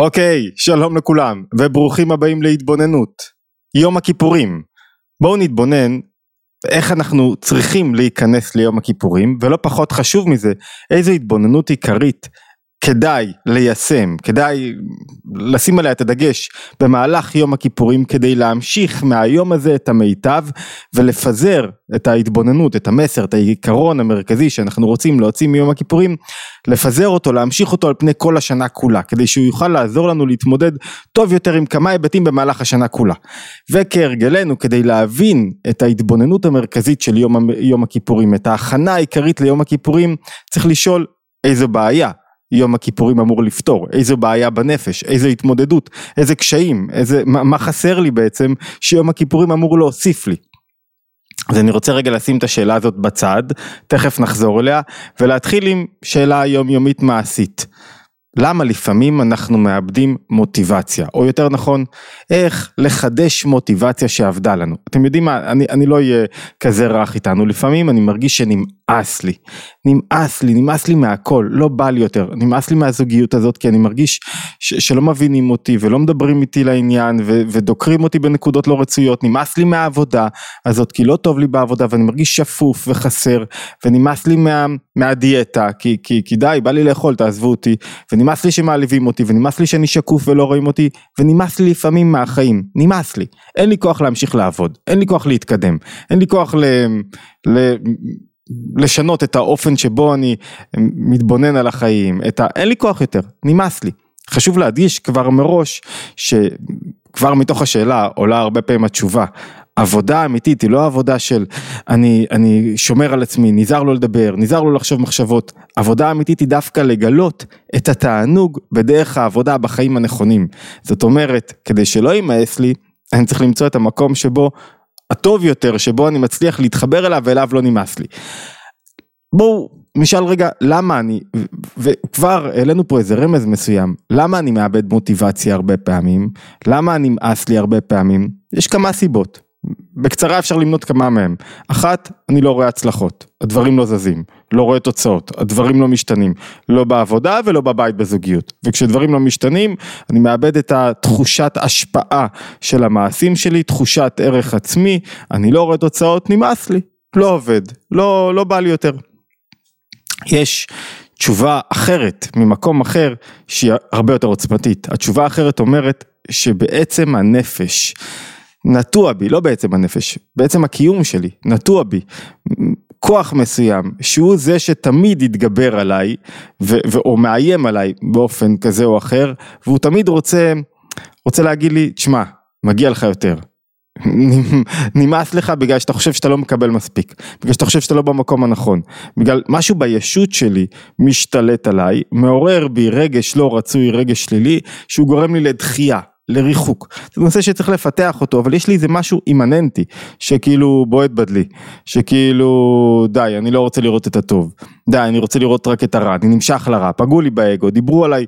אוקיי, שלום לכולם, וברוכים הבאים להתבוננות. יום הכיפורים. בואו נתבונן איך אנחנו צריכים להיכנס ליום הכיפורים, ולא פחות חשוב מזה, איזו התבוננות עיקרית כדאי ליישם, כדאי לשים עליה את הדגש במהלך יום הכיפורים כדי להמשיך מהיום הזה את המיטב ולפזר את ההתבוננות, את המסר, את העיקרון המרכזי שאנחנו רוצים להוציא מיום הכיפורים, לפזר אותו, להמשיך אותו על פני כל השנה כולה, כדי שהוא יוכל לעזור לנו להתמודד טוב יותר עם כמה היבטים במהלך השנה כולה. וכהרגלנו, כדי להבין את ההתבוננות המרכזית של יום, יום הכיפורים, את ההכנה העיקרית ליום הכיפורים, צריך לשאול איזו בעיה יום הכיפורים אמור לפתור, איזו בעיה בנפש, איזו התמודדות, איזה קשיים, איזה, מה, מה חסר לי בעצם שיום הכיפורים אמור להוסיף לי. אז אני רוצה רגע לשים את השאלה הזאת בצד, תכף נחזור אליה, ולהתחיל עם שאלה יומיומית מעשית. למה לפעמים אנחנו מאבדים מוטיבציה, או יותר נכון, איך לחדש מוטיבציה שעבדה לנו. אתם יודעים מה, אני, אני לא אהיה כזה רך איתנו, לפעמים אני מרגיש שנמאס לי, נמאס לי, נמאס לי מהכל, לא בא לי יותר, נמאס לי מהזוגיות הזאת, כי אני מרגיש ש, שלא מבינים אותי ולא מדברים איתי לעניין ו, ודוקרים אותי בנקודות לא רצויות, נמאס לי מהעבודה הזאת, כי לא טוב לי בעבודה ואני מרגיש שפוף וחסר, ונמאס לי מה, מהדיאטה, כי, כי, כי די, בא לי לאכול, תעזבו אותי, ונמאס לי שמעליבים אותי, ונמאס לי שאני שקוף ולא רואים אותי, ונמאס לי לפעמים מהחיים, נמאס לי, אין לי כוח להמשיך לעבוד, אין לי כוח להתקדם, אין לי כוח ל... ל... לשנות את האופן שבו אני מתבונן על החיים, את ה... אין לי כוח יותר, נמאס לי. חשוב להדגיש כבר מראש שכבר מתוך השאלה עולה הרבה פעמים התשובה. עבודה אמיתית היא לא עבודה של אני, אני שומר על עצמי, נזהר לא לדבר, נזהר לא לחשוב מחשבות. עבודה אמיתית היא דווקא לגלות את התענוג בדרך העבודה בחיים הנכונים. זאת אומרת, כדי שלא יימאס לי, אני צריך למצוא את המקום שבו הטוב יותר, שבו אני מצליח להתחבר אליו ואליו לא נמאס לי. בואו נשאל רגע למה אני, וכבר העלינו פה איזה רמז מסוים, למה אני מאבד מוטיבציה הרבה פעמים, למה נמאס לי הרבה פעמים, יש כמה סיבות. בקצרה אפשר למנות כמה מהם. אחת, אני לא רואה הצלחות, הדברים לא זזים, לא רואה תוצאות, הדברים לא משתנים, לא בעבודה ולא בבית בזוגיות. וכשדברים לא משתנים, אני מאבד את התחושת השפעה של המעשים שלי, תחושת ערך עצמי, אני לא רואה תוצאות, נמאס לי, לא עובד, לא, לא בא לי יותר. יש תשובה אחרת ממקום אחר שהיא הרבה יותר עוצמתית. התשובה האחרת אומרת שבעצם הנפש נטוע בי, לא בעצם הנפש, בעצם הקיום שלי, נטוע בי. כוח מסוים שהוא זה שתמיד יתגבר עליי ו- או מאיים עליי באופן כזה או אחר והוא תמיד רוצה, רוצה להגיד לי תשמע מגיע לך יותר נמאס לך בגלל שאתה חושב שאתה לא מקבל מספיק, בגלל שאתה חושב שאתה לא במקום הנכון, בגלל משהו בישות שלי משתלט עליי, מעורר בי רגש לא רצוי, רגש שלילי, שהוא גורם לי לדחייה, לריחוק. זה נושא שצריך לפתח אותו, אבל יש לי איזה משהו אימננטי, שכאילו בועט בדלי, שכאילו די, אני לא רוצה לראות את הטוב, די, אני רוצה לראות רק את הרע, אני נמשך לרע, פגעו לי באגו, דיברו עליי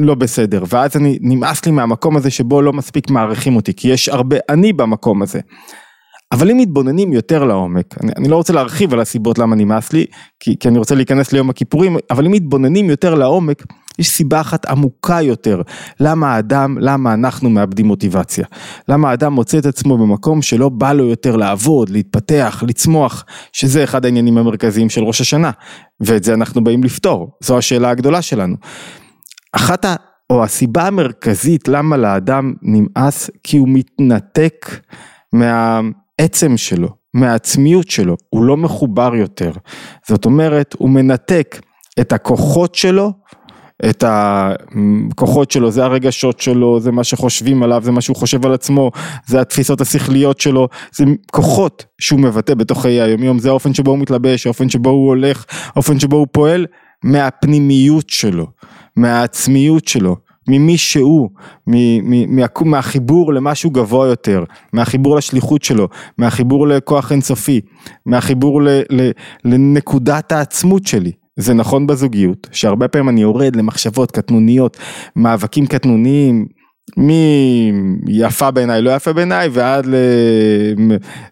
לא בסדר, ואז אני, נמאס לי מהמקום הזה שבו לא מספיק מעריכים אותי, כי יש הרבה אני במקום הזה. אבל אם מתבוננים יותר לעומק, אני, אני לא רוצה להרחיב על הסיבות למה נמאס לי, כי, כי אני רוצה להיכנס ליום הכיפורים, אבל אם מתבוננים יותר לעומק, יש סיבה אחת עמוקה יותר, למה האדם, למה אנחנו מאבדים מוטיבציה. למה האדם מוצא את עצמו במקום שלא בא לו יותר לעבוד, להתפתח, לצמוח, שזה אחד העניינים המרכזיים של ראש השנה, ואת זה אנחנו באים לפתור, זו השאלה הגדולה שלנו. אחת ה... או הסיבה המרכזית למה לאדם נמאס, כי הוא מתנתק מהעצם שלו, מהעצמיות שלו, הוא לא מחובר יותר. זאת אומרת, הוא מנתק את הכוחות שלו את הכוחות שלו, זה הרגשות שלו, זה מה שחושבים עליו, זה מה שהוא חושב על עצמו, זה התפיסות השכליות שלו, זה כוחות שהוא מבטא בתוך חיי היומיום, זה האופן שבו הוא מתלבש, האופן שבו הוא הולך, האופן שבו הוא פועל, מהפנימיות שלו, מהעצמיות שלו. ממי שהוא, מהחיבור למשהו גבוה יותר, מהחיבור לשליחות שלו, מהחיבור לכוח אינסופי, מהחיבור לנקודת העצמות שלי. זה נכון בזוגיות, שהרבה פעמים אני יורד למחשבות קטנוניות, מאבקים קטנוניים, מיפה בעיניי לא יפה בעיניי ועד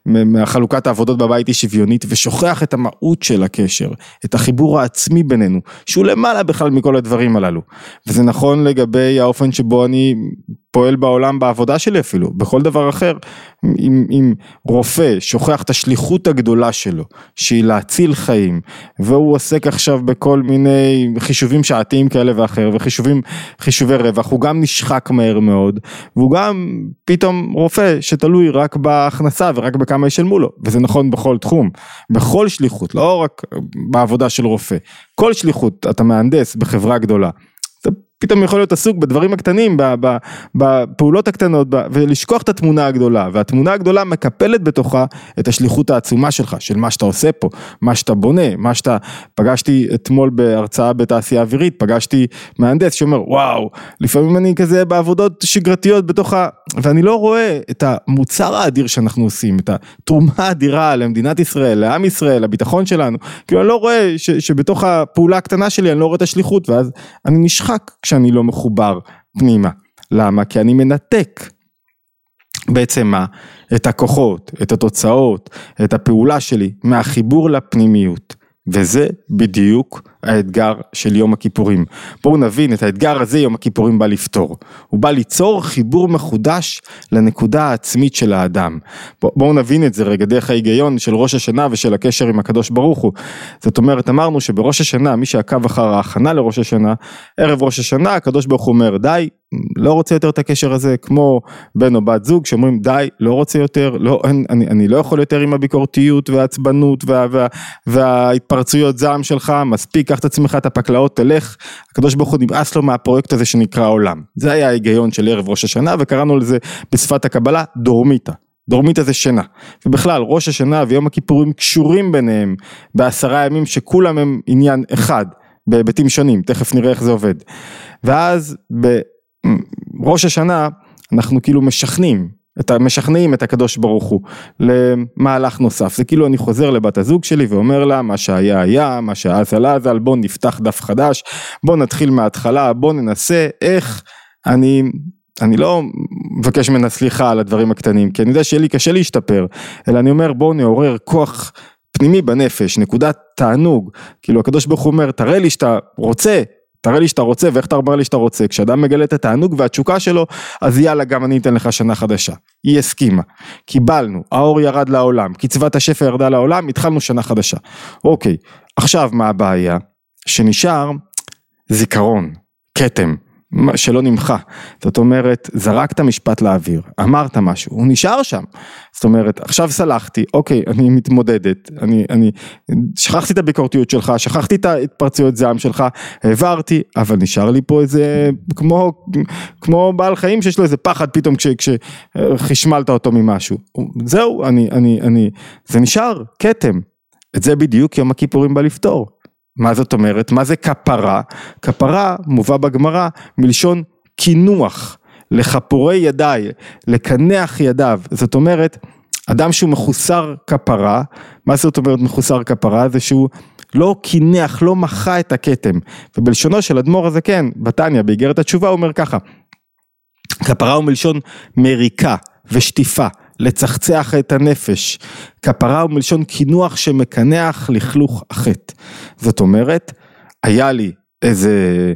לחלוקת העבודות בבית היא שוויונית ושוכח את המהות של הקשר, את החיבור העצמי בינינו, שהוא למעלה בכלל מכל הדברים הללו. וזה נכון לגבי האופן שבו אני פועל בעולם בעבודה שלי אפילו, בכל דבר אחר. אם, אם רופא שוכח את השליחות הגדולה שלו, שהיא להציל חיים, והוא עוסק עכשיו בכל מיני חישובים שעתיים כאלה ואחר, וחישובים, חישובי רווח, הוא גם נשחק מהר מאוד, והוא גם פתאום רופא שתלוי רק בהכנסה ורק בכמה ישלמו לו, וזה נכון בכל תחום, בכל שליחות, לא רק בעבודה של רופא, כל שליחות, אתה מהנדס בחברה גדולה. פתאום יכול להיות עסוק בדברים הקטנים, בפעולות הקטנות, ולשכוח את התמונה הגדולה, והתמונה הגדולה מקפלת בתוכה את השליחות העצומה שלך, של מה שאתה עושה פה, מה שאתה בונה, מה שאתה, פגשתי אתמול בהרצאה בתעשייה אווירית, פגשתי מהנדס שאומר וואו, לפעמים אני כזה בעבודות שגרתיות בתוך ה... ואני לא רואה את המוצר האדיר שאנחנו עושים, את התרומה האדירה למדינת ישראל, לעם ישראל, לביטחון שלנו, כאילו אני לא רואה ש, שבתוך הפעולה הקטנה שלי אני לא רואה את השליחות, ואז אני נשחק. כשאני לא מחובר פנימה. למה? כי אני מנתק בעצם מה? את הכוחות, את התוצאות, את הפעולה שלי מהחיבור לפנימיות. וזה בדיוק האתגר של יום הכיפורים. בואו נבין את האתגר הזה יום הכיפורים בא לפתור. הוא בא ליצור חיבור מחודש לנקודה העצמית של האדם. בואו נבין את זה רגע דרך ההיגיון של ראש השנה ושל הקשר עם הקדוש ברוך הוא. זאת אומרת אמרנו שבראש השנה מי שעקב אחר ההכנה לראש השנה, ערב ראש השנה הקדוש ברוך הוא אומר די לא רוצה יותר את הקשר הזה כמו בן או בת זוג שאומרים די לא רוצה יותר לא אני, אני, אני לא יכול יותר עם הביקורתיות והעצבנות וה, וה, וההתפרצויות זעם שלך מספיק קח את עצמך את הפקלאות תלך הקדוש ברוך הוא נמאס לו מהפרויקט הזה שנקרא עולם. זה היה ההיגיון של ערב ראש השנה וקראנו לזה בשפת הקבלה דורמיתא דורמיתא זה שינה. ובכלל ראש השנה ויום הכיפורים קשורים ביניהם בעשרה ימים שכולם הם עניין אחד בהיבטים שונים תכף נראה איך זה עובד. ואז ב... ראש השנה אנחנו כאילו משכנים, את, משכנעים את הקדוש ברוך הוא למהלך נוסף, זה כאילו אני חוזר לבת הזוג שלי ואומר לה מה שהיה היה, מה שאזל אזל, בוא נפתח דף חדש, בוא נתחיל מההתחלה, בוא ננסה איך אני אני לא מבקש ממנה סליחה על הדברים הקטנים, כי אני יודע שיהיה לי קשה להשתפר, אלא אני אומר בואו נעורר כוח פנימי בנפש, נקודת תענוג, כאילו הקדוש ברוך הוא אומר תראה לי שאתה רוצה תראה לי שאתה רוצה ואיך אתה אומר לי שאתה רוצה, כשאדם מגלה את התענוג והתשוקה שלו, אז יאללה גם אני אתן לך שנה חדשה. היא הסכימה, קיבלנו, האור ירד לעולם, קצבת השפע ירדה לעולם, התחלנו שנה חדשה. אוקיי, עכשיו מה הבעיה? שנשאר זיכרון, כתם. שלא נמחה, זאת אומרת זרקת משפט לאוויר, אמרת משהו, הוא נשאר שם, זאת אומרת עכשיו סלחתי, אוקיי אני מתמודדת, אני, אני שכחתי את הביקורתיות שלך, שכחתי את ההתפרצויות זעם שלך, העברתי, אבל נשאר לי פה איזה כמו, כמו בעל חיים שיש לו איזה פחד פתאום כשחשמלת אותו ממשהו, זהו, אני, אני, אני, זה נשאר כתם, את זה בדיוק יום הכיפורים בא לפתור. מה זאת אומרת? מה זה כפרה? כפרה מובא בגמרא מלשון קינוח, לכפורי ידיי, לקנח ידיו, זאת אומרת אדם שהוא מחוסר כפרה, מה זאת אומרת מחוסר כפרה? זה שהוא לא קינח, לא מחה את הכתם, ובלשונו של אדמו"ר הזה כן, בתניא, באיגרת התשובה הוא אומר ככה, כפרה הוא מלשון מריקה ושטיפה, לצחצח את הנפש. כפרה הוא מלשון קינוח שמקנח לכלוך החטא. זאת אומרת, היה לי איזה,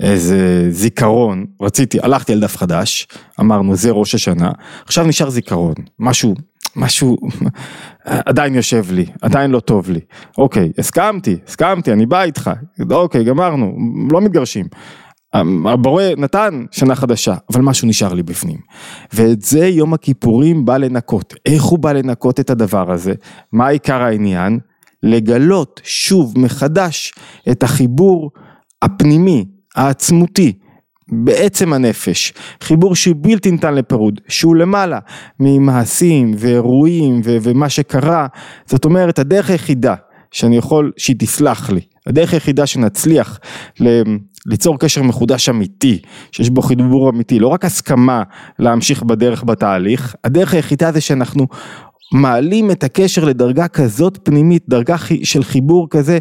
איזה זיכרון, רציתי, הלכתי על דף חדש, אמרנו זה ראש השנה, עכשיו נשאר זיכרון, משהו, משהו עדיין יושב לי, עדיין לא טוב לי. אוקיי, הסכמתי, הסכמתי, אני בא איתך, אוקיי, גמרנו, לא מתגרשים. הבורא נתן שנה חדשה, אבל משהו נשאר לי בפנים. ואת זה יום הכיפורים בא לנקות. איך הוא בא לנקות את הדבר הזה? מה עיקר העניין? לגלות שוב מחדש את החיבור הפנימי, העצמותי, בעצם הנפש, חיבור שהוא בלתי ניתן לפירוד, שהוא למעלה ממעשים ואירועים ומה שקרה, זאת אומרת הדרך היחידה שאני יכול שהיא תסלח לי, הדרך היחידה שנצליח ליצור קשר מחודש אמיתי, שיש בו חיבור אמיתי, לא רק הסכמה להמשיך בדרך בתהליך, הדרך היחידה זה שאנחנו מעלים את הקשר לדרגה כזאת פנימית, דרגה של חיבור כזה,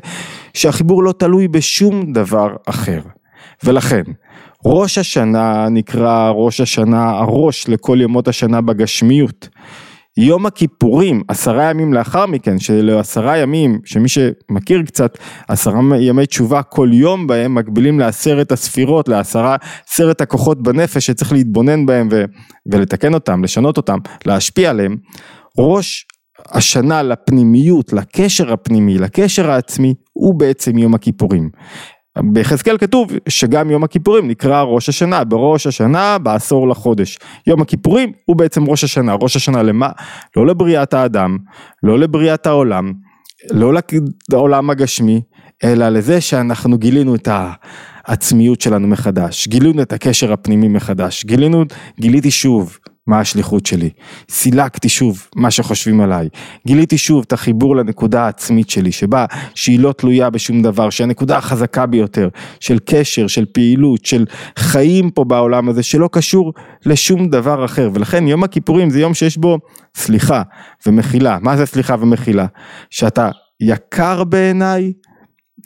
שהחיבור לא תלוי בשום דבר אחר. ולכן, ראש השנה נקרא ראש השנה הראש לכל ימות השנה בגשמיות. יום הכיפורים, עשרה ימים לאחר מכן, שאלו עשרה ימים, שמי שמכיר קצת, עשרה ימי תשובה כל יום בהם מקבילים לעשרת הספירות, לעשרה, עשרת הכוחות בנפש שצריך להתבונן בהם ו, ולתקן אותם, לשנות אותם, להשפיע עליהם. ראש השנה לפנימיות, לקשר הפנימי, לקשר העצמי, הוא בעצם יום הכיפורים. ביחזקאל כתוב שגם יום הכיפורים נקרא ראש השנה, בראש השנה בעשור לחודש. יום הכיפורים הוא בעצם ראש השנה, ראש השנה למה? לא לבריאת האדם, לא לבריאת העולם, לא לעולם הגשמי, אלא לזה שאנחנו גילינו את העצמיות שלנו מחדש, גילינו את הקשר הפנימי מחדש, גילינו, גיליתי שוב מה השליחות שלי, סילקתי שוב מה שחושבים עליי, גיליתי שוב את החיבור לנקודה העצמית שלי שבה שהיא לא תלויה בשום דבר, שהנקודה החזקה ביותר של קשר, של פעילות, של חיים פה בעולם הזה שלא קשור לשום דבר אחר. ולכן יום הכיפורים זה יום שיש בו סליחה ומחילה, מה זה סליחה ומחילה? שאתה יקר בעיניי,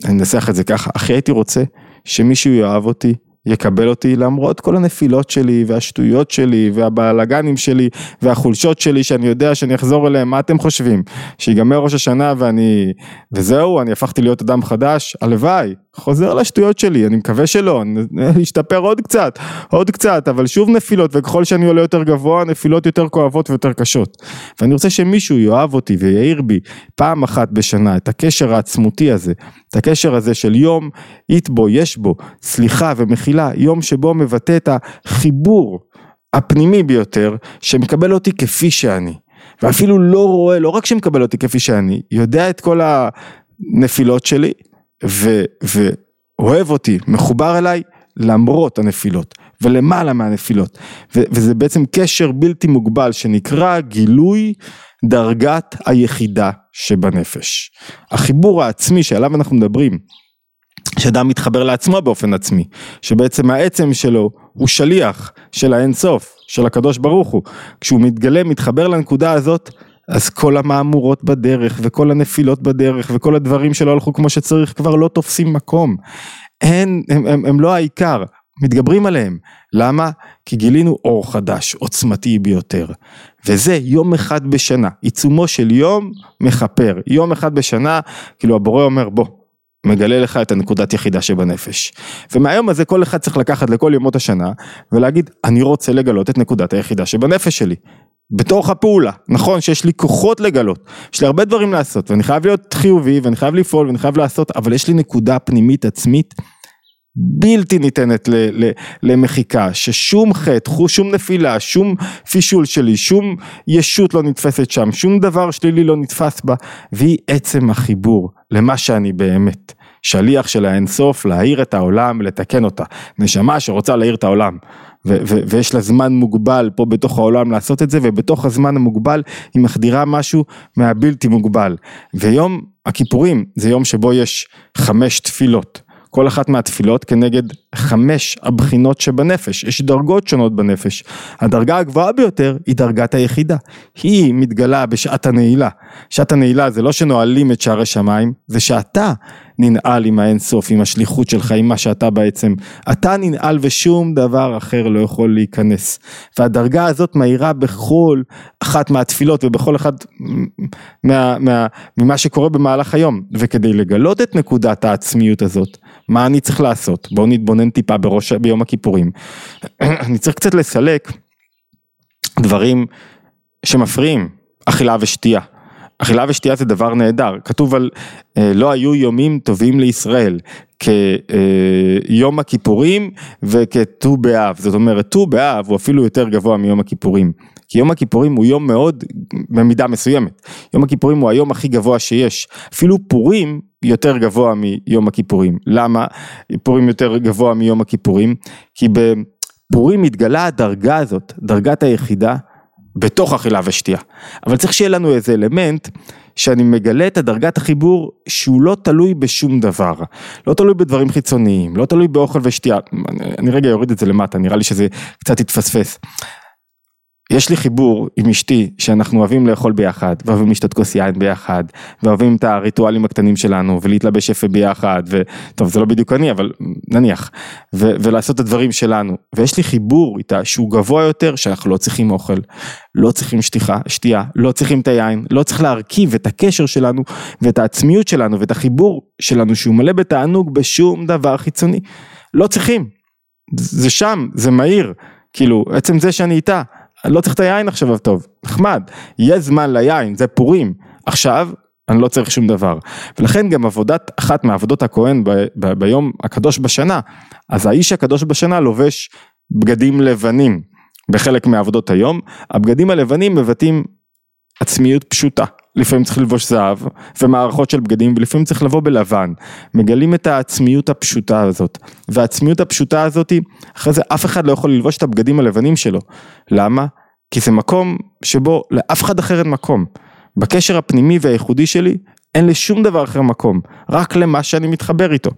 אני אנסח את זה ככה, הכי הייתי רוצה שמישהו יאהב אותי יקבל אותי למרות כל הנפילות שלי והשטויות שלי והבלאגנים שלי והחולשות שלי שאני יודע שאני אחזור אליהם, מה אתם חושבים? שיגמר ראש השנה ואני, וזהו, אני הפכתי להיות אדם חדש? הלוואי, חוזר לשטויות שלי, אני מקווה שלא, אשתפר עוד קצת, עוד קצת, אבל שוב נפילות וככל שאני עולה יותר גבוה, נפילות יותר כואבות ויותר קשות. ואני רוצה שמישהו יאהב אותי ויעיר בי פעם אחת בשנה את הקשר העצמותי הזה, את הקשר הזה של יום, אית בו, יש בו, סליחה ומחילה, יום שבו מבטא את החיבור הפנימי ביותר, שמקבל אותי כפי שאני. ואפילו לא רואה, לא רק שמקבל אותי כפי שאני, יודע את כל הנפילות שלי, ואוהב אותי, מחובר אליי, למרות הנפילות, ולמעלה מהנפילות, וזה בעצם קשר בלתי מוגבל שנקרא גילוי דרגת היחידה שבנפש. החיבור העצמי שעליו אנחנו מדברים, שאדם מתחבר לעצמו באופן עצמי, שבעצם העצם שלו הוא שליח של האין סוף, של הקדוש ברוך הוא, כשהוא מתגלה, מתחבר לנקודה הזאת, אז כל המהמורות בדרך וכל הנפילות בדרך וכל הדברים שלא הלכו כמו שצריך כבר לא תופסים מקום. אין, הם, הם, הם לא העיקר, מתגברים עליהם. למה? כי גילינו אור חדש, עוצמתי ביותר. וזה יום אחד בשנה, עיצומו של יום מכפר. יום אחד בשנה, כאילו הבורא אומר בוא, מגלה לך את הנקודת יחידה שבנפש. ומהיום הזה כל אחד צריך לקחת לכל ימות השנה ולהגיד אני רוצה לגלות את נקודת היחידה שבנפש שלי. בתוך הפעולה, נכון שיש לי כוחות לגלות, יש לי הרבה דברים לעשות ואני חייב להיות חיובי ואני חייב לפעול ואני חייב לעשות, אבל יש לי נקודה פנימית עצמית בלתי ניתנת ל, ל, למחיקה, ששום חטא, שום נפילה, שום פישול שלי, שום ישות לא נתפסת שם, שום דבר שלילי לא נתפס בה, והיא עצם החיבור למה שאני באמת. שליח של האינסוף להאיר את העולם, לתקן אותה. נשמה שרוצה להאיר את העולם. ו- ו- ויש לה זמן מוגבל פה בתוך העולם לעשות את זה, ובתוך הזמן המוגבל היא מחדירה משהו מהבלתי מוגבל. ויום הכיפורים זה יום שבו יש חמש תפילות. כל אחת מהתפילות כנגד חמש הבחינות שבנפש, יש דרגות שונות בנפש. הדרגה הגבוהה ביותר היא דרגת היחידה, היא מתגלה בשעת הנעילה. שעת הנעילה זה לא שנועלים את שערי שמיים, זה שאתה ננעל עם האינסוף, עם השליחות שלך, עם מה שאתה בעצם, אתה ננעל ושום דבר אחר לא יכול להיכנס. והדרגה הזאת מהירה בכל אחת מהתפילות ובכל אחד מה, מה, ממה שקורה במהלך היום. וכדי לגלות את נקודת העצמיות הזאת, מה אני צריך לעשות? בואו נתבונן טיפה בראש, ביום הכיפורים. אני צריך קצת לסלק דברים שמפריעים, אכילה ושתייה. אכילה ושתייה זה דבר נהדר, כתוב על אה, לא היו יומים טובים לישראל כיום הכיפורים וכט"ו באב, זאת אומרת ט"ו באב הוא אפילו יותר גבוה מיום הכיפורים, כי יום הכיפורים הוא יום מאוד במידה מסוימת, יום הכיפורים הוא היום הכי גבוה שיש, אפילו פורים יותר גבוה מיום הכיפורים, למה? פורים יותר גבוה מיום הכיפורים? כי בפורים מתגלה הדרגה הזאת, דרגת היחידה בתוך אכילה ושתייה. אבל צריך שיהיה לנו איזה אלמנט שאני מגלה את הדרגת החיבור שהוא לא תלוי בשום דבר. לא תלוי בדברים חיצוניים, לא תלוי באוכל ושתייה. אני רגע אוריד את זה למטה, נראה לי שזה קצת יתפספס. יש לי חיבור עם אשתי שאנחנו אוהבים לאכול ביחד, ואוהבים לשתות כוס יין ביחד, ואוהבים את הריטואלים הקטנים שלנו, ולהתלבש יפה ביחד, וטוב זה לא בדיוק אני אבל נניח, ו, ולעשות את הדברים שלנו, ויש לי חיבור איתה שהוא גבוה יותר, שאנחנו לא צריכים אוכל, לא צריכים שתיחה, שתייה, לא צריכים את היין, לא צריך להרכיב את הקשר שלנו, ואת העצמיות שלנו, ואת החיבור שלנו שהוא מלא בתענוג בשום דבר חיצוני, לא צריכים, זה שם, זה מהיר, כאילו עצם זה שאני איתה. לא צריך את היין עכשיו טוב, נחמד, יש זמן ליין, זה פורים, עכשיו אני לא צריך שום דבר. ולכן גם עבודת, אחת מעבודות הכהן ב, ב, ביום הקדוש בשנה, אז האיש הקדוש בשנה לובש בגדים לבנים בחלק מעבודות היום, הבגדים הלבנים מבטאים עצמיות פשוטה. לפעמים צריך ללבוש זהב ומערכות של בגדים ולפעמים צריך לבוא בלבן. מגלים את העצמיות הפשוטה הזאת. והעצמיות הפשוטה הזאת, אחרי זה אף אחד לא יכול ללבוש את הבגדים הלבנים שלו. למה? כי זה מקום שבו לאף אחד אחר אין מקום. בקשר הפנימי והייחודי שלי אין לשום דבר אחר מקום, רק למה שאני מתחבר איתו.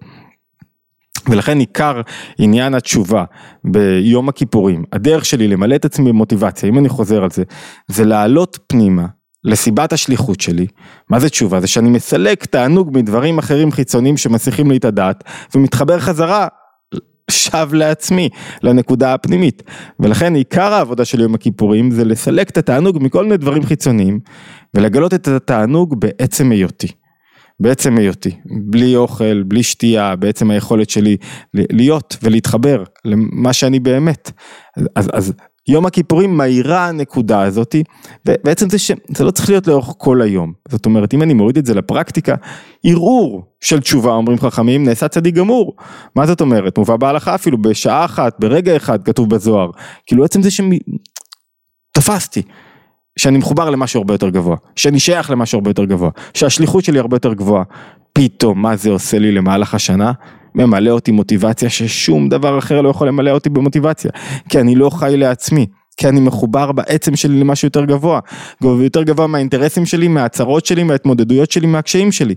ולכן עיקר עניין התשובה ביום הכיפורים, הדרך שלי למלא את עצמי במוטיבציה, אם אני חוזר על זה, זה לעלות פנימה לסיבת השליחות שלי, מה זה תשובה? זה שאני מסלק תענוג מדברים אחרים חיצוניים שמסיחים לי את הדעת ומתחבר חזרה שב לעצמי, לנקודה הפנימית. ולכן עיקר העבודה של יום הכיפורים זה לסלק את התענוג מכל מיני דברים חיצוניים ולגלות את התענוג בעצם היותי. בעצם היותי, בלי אוכל, בלי שתייה, בעצם היכולת שלי להיות ולהתחבר למה שאני באמת. אז, אז יום הכיפורים מהירה הנקודה הזאתי, ובעצם זה שזה לא צריך להיות לאורך כל היום. זאת אומרת, אם אני מוריד את זה לפרקטיקה, ערעור של תשובה, אומרים חכמים, נעשה צדיק גמור. מה זאת אומרת? מובא בהלכה אפילו בשעה אחת, ברגע אחד, כתוב בזוהר. כאילו עצם זה שתפסתי. שאני מחובר למשהו הרבה יותר גבוה, שאני שייך למשהו הרבה יותר גבוה, שהשליחות שלי הרבה יותר גבוהה. פתאום מה זה עושה לי למהלך השנה? ממלא אותי מוטיבציה ששום דבר אחר לא יכול למלא אותי במוטיבציה, כי אני לא חי לעצמי. כי אני מחובר בעצם שלי למשהו יותר גבוה, יותר גבוה מהאינטרסים שלי, מהצרות שלי, מההתמודדויות שלי, מהקשיים שלי.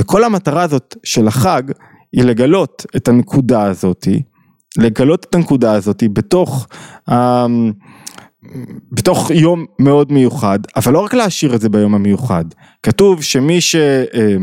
וכל המטרה הזאת של החג היא לגלות את הנקודה הזאתי, לגלות את הנקודה הזאתי בתוך, אה, בתוך יום מאוד מיוחד, אבל לא רק להשאיר את זה ביום המיוחד. כתוב שמי ש... אה,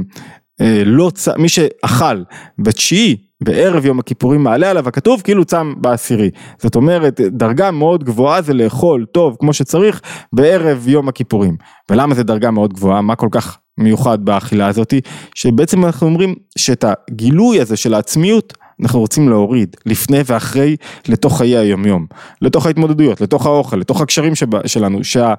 לא צם, מי שאכל בתשיעי בערב יום הכיפורים מעלה עליו הכתוב כאילו צם בעשירי. זאת אומרת דרגה מאוד גבוהה זה לאכול טוב כמו שצריך בערב יום הכיפורים. ולמה זה דרגה מאוד גבוהה? מה כל כך מיוחד באכילה הזאתי? שבעצם אנחנו אומרים שאת הגילוי הזה של העצמיות אנחנו רוצים להוריד לפני ואחרי לתוך חיי היומיום, לתוך ההתמודדויות, לתוך האוכל, לתוך הקשרים שבה, שלנו, שה...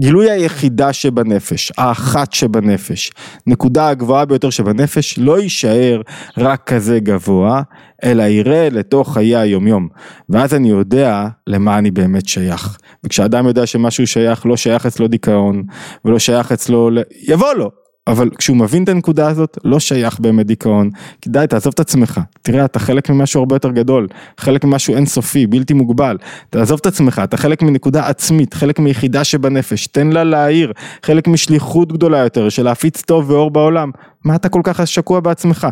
גילוי היחידה שבנפש, האחת שבנפש, נקודה הגבוהה ביותר שבנפש, לא יישאר רק כזה גבוה, אלא יראה לתוך חיי היומיום. ואז אני יודע למה אני באמת שייך. וכשאדם יודע שמשהו שייך, לא שייך אצלו דיכאון, ולא שייך אצלו, יבוא לו, אבל כשהוא מבין את הנקודה הזאת, לא שייך באמת דיכאון, כדאי תעזוב את עצמך, תראה אתה חלק ממשהו הרבה יותר גדול, חלק ממשהו אינסופי, בלתי מוגבל, תעזוב את עצמך, אתה חלק מנקודה עצמית, חלק מיחידה שבנפש, תן לה להעיר, חלק משליחות גדולה יותר של להפיץ טוב ואור בעולם, מה אתה כל כך שקוע בעצמך,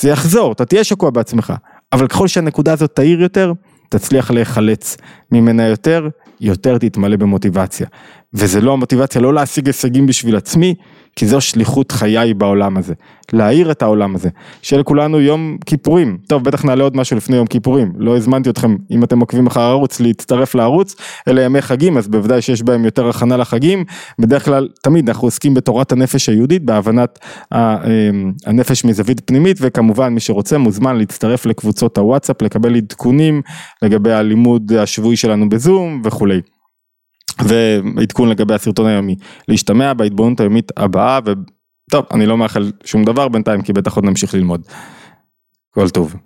זה יחזור, אתה תהיה שקוע בעצמך, אבל ככל שהנקודה הזאת תאיר יותר, תצליח להיחלץ ממנה יותר, יותר תתמלא במוטיבציה. וזה לא המוטיבציה לא להשיג הישגים בשביל עצמי, כי זו שליחות חיי בעולם הזה, להאיר את העולם הזה, שיהיה לכולנו יום כיפורים, טוב בטח נעלה עוד משהו לפני יום כיפורים, לא הזמנתי אתכם אם אתם עוקבים אחר הערוץ להצטרף לערוץ, אלה ימי חגים אז בוודאי שיש בהם יותר הכנה לחגים, בדרך כלל תמיד אנחנו עוסקים בתורת הנפש היהודית, בהבנת אמ, הנפש מזווית פנימית וכמובן מי שרוצה מוזמן להצטרף לקבוצות הוואטסאפ, לקבל עדכונים לגבי הלימוד השבועי שלנו בזום וכולי. ועדכון לגבי הסרטון היומי. להשתמע בהתבוננות היומית הבאה וטוב אני לא מאחל שום דבר בינתיים כי בטח עוד נמשיך ללמוד. כל טוב.